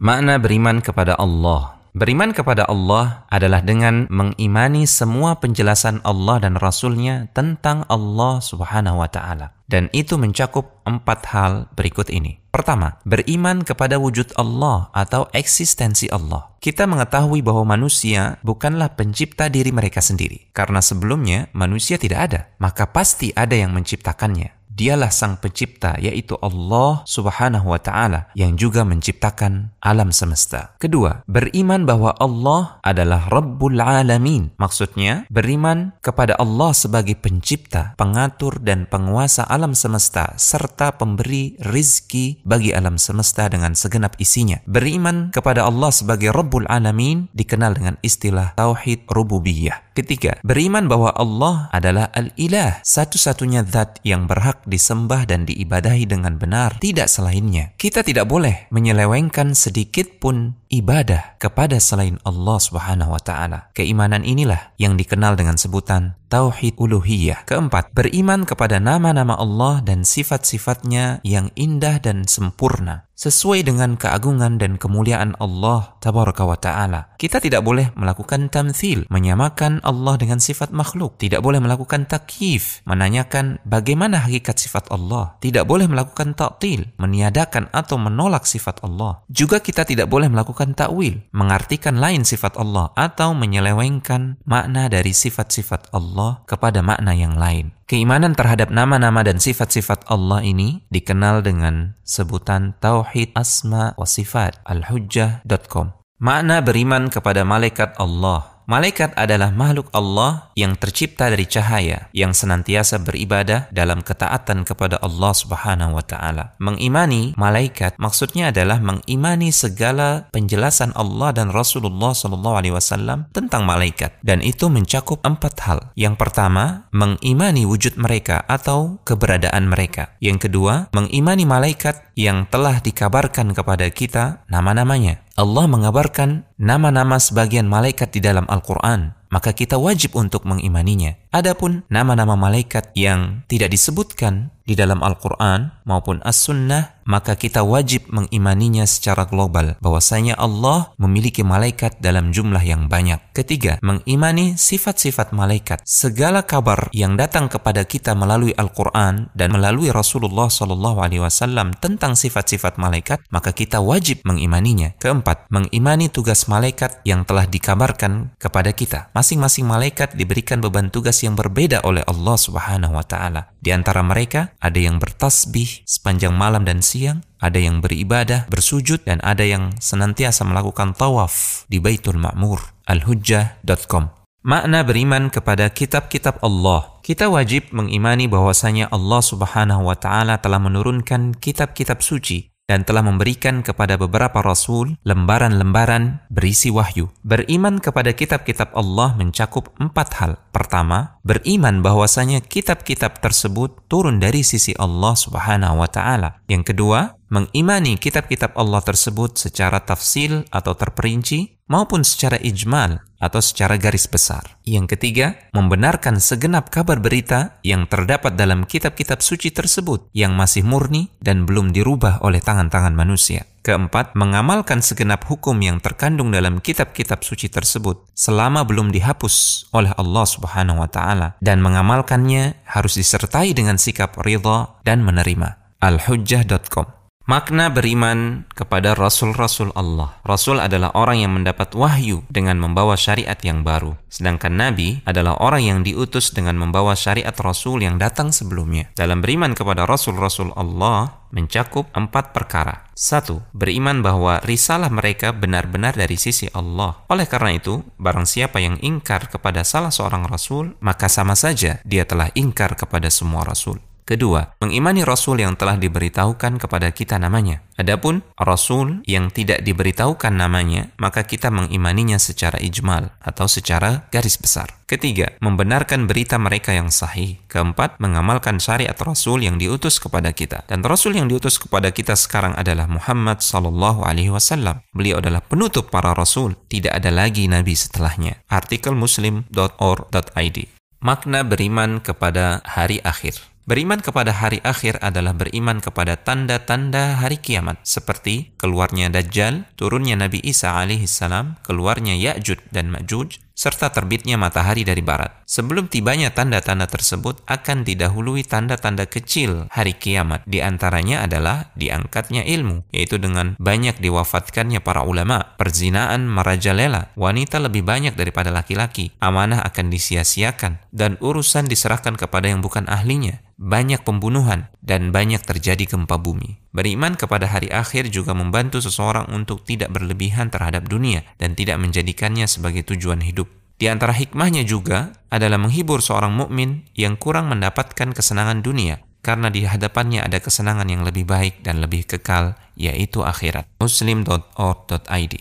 Makna beriman kepada Allah Beriman kepada Allah adalah dengan mengimani semua penjelasan Allah dan Rasulnya tentang Allah subhanahu wa ta'ala. Dan itu mencakup empat hal berikut ini. Pertama, beriman kepada wujud Allah atau eksistensi Allah. Kita mengetahui bahwa manusia bukanlah pencipta diri mereka sendiri. Karena sebelumnya manusia tidak ada, maka pasti ada yang menciptakannya dialah sang pencipta yaitu Allah Subhanahu wa taala yang juga menciptakan alam semesta. Kedua, beriman bahwa Allah adalah Rabbul Alamin. Maksudnya, beriman kepada Allah sebagai pencipta, pengatur dan penguasa alam semesta serta pemberi rizki bagi alam semesta dengan segenap isinya. Beriman kepada Allah sebagai Rabbul Alamin dikenal dengan istilah tauhid rububiyah. Ketiga, beriman bahwa Allah adalah Al-Ilah, satu-satunya zat yang berhak disembah dan diibadahi dengan benar, tidak selainnya. Kita tidak boleh menyelewengkan sedikit pun ibadah kepada selain Allah Subhanahu wa taala. Keimanan inilah yang dikenal dengan sebutan tauhid uluhiyah. Keempat, beriman kepada nama-nama Allah dan sifat-sifatnya yang indah dan sempurna sesuai dengan keagungan dan kemuliaan Allah tabaraka wa taala. Kita tidak boleh melakukan tamthil, menyamakan Allah dengan sifat makhluk. Tidak boleh melakukan takyif, menanyakan bagaimana hakikat sifat Allah. Tidak boleh melakukan ta'til, meniadakan atau menolak sifat Allah. Juga kita tidak boleh melakukan takwil, mengartikan lain sifat Allah atau menyelewengkan makna dari sifat-sifat Allah kepada makna yang lain. Keimanan terhadap nama-nama dan sifat-sifat Allah ini dikenal dengan sebutan Tauhid Asma wa Sifat al-hujjah.com. Makna beriman kepada malaikat Allah Malaikat adalah makhluk Allah yang tercipta dari cahaya yang senantiasa beribadah dalam ketaatan kepada Allah Subhanahu wa taala. Mengimani malaikat maksudnya adalah mengimani segala penjelasan Allah dan Rasulullah Shallallahu alaihi wasallam tentang malaikat dan itu mencakup empat hal. Yang pertama, mengimani wujud mereka atau keberadaan mereka. Yang kedua, mengimani malaikat yang telah dikabarkan kepada kita nama-namanya. Allah mengabarkan nama-nama sebagian malaikat di dalam Al-Quran, maka kita wajib untuk mengimaninya. Adapun nama-nama malaikat yang tidak disebutkan di dalam Al-Quran maupun As-Sunnah, maka kita wajib mengimaninya secara global bahwasanya Allah memiliki malaikat dalam jumlah yang banyak. Ketiga, mengimani sifat-sifat malaikat. Segala kabar yang datang kepada kita melalui Al-Quran dan melalui Rasulullah Shallallahu Alaihi Wasallam tentang sifat-sifat malaikat, maka kita wajib mengimaninya. Keempat, mengimani tugas malaikat yang telah dikabarkan kepada kita. Masing-masing malaikat diberikan beban tugas yang berbeda oleh Allah Subhanahu wa taala. Di antara mereka ada yang bertasbih sepanjang malam dan siang, ada yang beribadah, bersujud dan ada yang senantiasa melakukan tawaf di Baitul Ma'mur. Al-Hujjah.com Makna beriman kepada kitab-kitab Allah. Kita wajib mengimani bahwasanya Allah Subhanahu wa taala telah menurunkan kitab-kitab suci dan telah memberikan kepada beberapa rasul lembaran-lembaran berisi wahyu. Beriman kepada kitab-kitab Allah mencakup empat hal. Pertama, beriman bahwasanya kitab-kitab tersebut turun dari sisi Allah Subhanahu wa taala. Yang kedua, mengimani kitab-kitab Allah tersebut secara tafsil atau terperinci maupun secara ijmal atau secara garis besar. Yang ketiga, membenarkan segenap kabar berita yang terdapat dalam kitab-kitab suci tersebut yang masih murni dan belum dirubah oleh tangan-tangan manusia. Keempat, mengamalkan segenap hukum yang terkandung dalam kitab-kitab suci tersebut selama belum dihapus oleh Allah Subhanahu wa taala dan mengamalkannya harus disertai dengan sikap ridha dan menerima. alhujjah.com Makna beriman kepada Rasul-Rasul Allah. Rasul adalah orang yang mendapat wahyu dengan membawa syariat yang baru. Sedangkan Nabi adalah orang yang diutus dengan membawa syariat Rasul yang datang sebelumnya. Dalam beriman kepada Rasul-Rasul Allah mencakup empat perkara. Satu, beriman bahwa risalah mereka benar-benar dari sisi Allah. Oleh karena itu, barang siapa yang ingkar kepada salah seorang Rasul, maka sama saja dia telah ingkar kepada semua Rasul. Kedua, mengimani Rasul yang telah diberitahukan kepada kita namanya. Adapun Rasul yang tidak diberitahukan namanya, maka kita mengimaninya secara ijmal atau secara garis besar. Ketiga, membenarkan berita mereka yang sahih. Keempat, mengamalkan syariat Rasul yang diutus kepada kita. Dan Rasul yang diutus kepada kita sekarang adalah Muhammad Sallallahu Alaihi Wasallam. Beliau adalah penutup para Rasul. Tidak ada lagi Nabi setelahnya. Artikel muslim.or.id Makna beriman kepada hari akhir Beriman kepada hari akhir adalah beriman kepada tanda-tanda hari kiamat seperti keluarnya Dajjal, turunnya Nabi Isa alaihissalam, keluarnya Ya'juj dan Ma'juj, serta terbitnya matahari dari barat. Sebelum tibanya tanda-tanda tersebut akan didahului tanda-tanda kecil hari kiamat. Di antaranya adalah diangkatnya ilmu, yaitu dengan banyak diwafatkannya para ulama, perzinaan merajalela, wanita lebih banyak daripada laki-laki, amanah akan disia-siakan, dan urusan diserahkan kepada yang bukan ahlinya banyak pembunuhan, dan banyak terjadi gempa bumi. Beriman kepada hari akhir juga membantu seseorang untuk tidak berlebihan terhadap dunia dan tidak menjadikannya sebagai tujuan hidup. Di antara hikmahnya juga adalah menghibur seorang mukmin yang kurang mendapatkan kesenangan dunia karena di hadapannya ada kesenangan yang lebih baik dan lebih kekal yaitu akhirat. muslim.org.id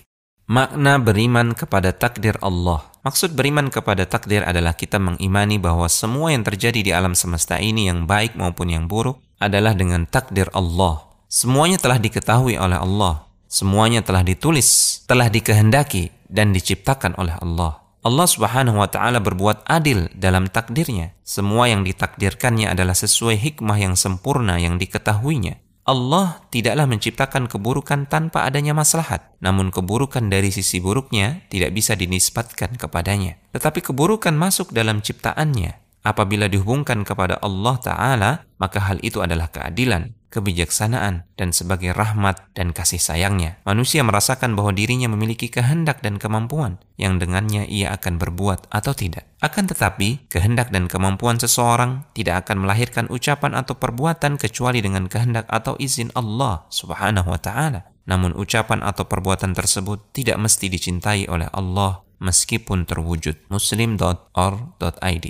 Makna beriman kepada takdir Allah Maksud beriman kepada takdir adalah kita mengimani bahwa semua yang terjadi di alam semesta ini yang baik maupun yang buruk adalah dengan takdir Allah. Semuanya telah diketahui oleh Allah. Semuanya telah ditulis, telah dikehendaki dan diciptakan oleh Allah. Allah Subhanahu wa taala berbuat adil dalam takdirnya. Semua yang ditakdirkannya adalah sesuai hikmah yang sempurna yang diketahuinya. Allah tidaklah menciptakan keburukan tanpa adanya maslahat. Namun keburukan dari sisi buruknya tidak bisa dinisbatkan kepadanya. Tetapi keburukan masuk dalam ciptaannya. Apabila dihubungkan kepada Allah Ta'ala, maka hal itu adalah keadilan kebijaksanaan, dan sebagai rahmat dan kasih sayangnya. Manusia merasakan bahwa dirinya memiliki kehendak dan kemampuan yang dengannya ia akan berbuat atau tidak. Akan tetapi, kehendak dan kemampuan seseorang tidak akan melahirkan ucapan atau perbuatan kecuali dengan kehendak atau izin Allah Subhanahu wa taala. Namun ucapan atau perbuatan tersebut tidak mesti dicintai oleh Allah meskipun terwujud. muslim.or.id